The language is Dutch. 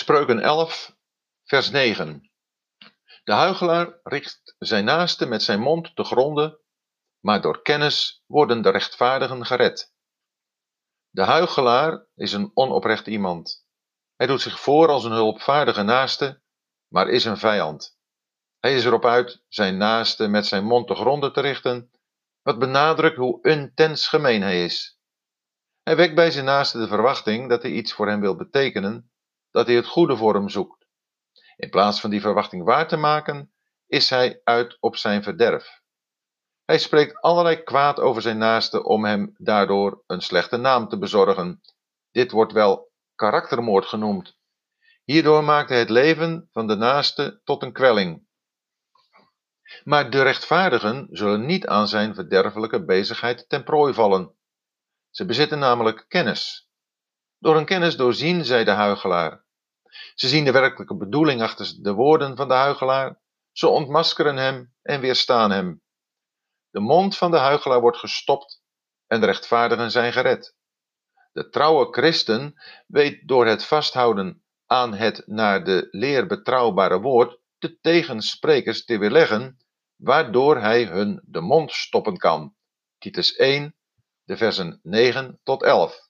Spreuken 11, vers 9. De huigelaar richt zijn naaste met zijn mond te gronden, maar door kennis worden de rechtvaardigen gered. De huigelaar is een onoprecht iemand. Hij doet zich voor als een hulpvaardige naaste, maar is een vijand. Hij is erop uit zijn naaste met zijn mond te gronden te richten, wat benadrukt hoe intens gemeen hij is. Hij wekt bij zijn naaste de verwachting dat hij iets voor hem wil betekenen, dat hij het goede voor hem zoekt. In plaats van die verwachting waar te maken, is hij uit op zijn verderf. Hij spreekt allerlei kwaad over zijn naaste om hem daardoor een slechte naam te bezorgen. Dit wordt wel karaktermoord genoemd. Hierdoor maakt hij het leven van de naaste tot een kwelling. Maar de rechtvaardigen zullen niet aan zijn verderfelijke bezigheid ten prooi vallen. Ze bezitten namelijk kennis. Door hun kennis doorzien zij de huigelaar. Ze zien de werkelijke bedoeling achter de woorden van de huigelaar. Ze ontmaskeren hem en weerstaan hem. De mond van de huigelaar wordt gestopt en de rechtvaardigen zijn gered. De trouwe christen weet door het vasthouden aan het naar de leer betrouwbare woord de tegensprekers te weerleggen, waardoor hij hun de mond stoppen kan. Titus 1, de versen 9 tot 11.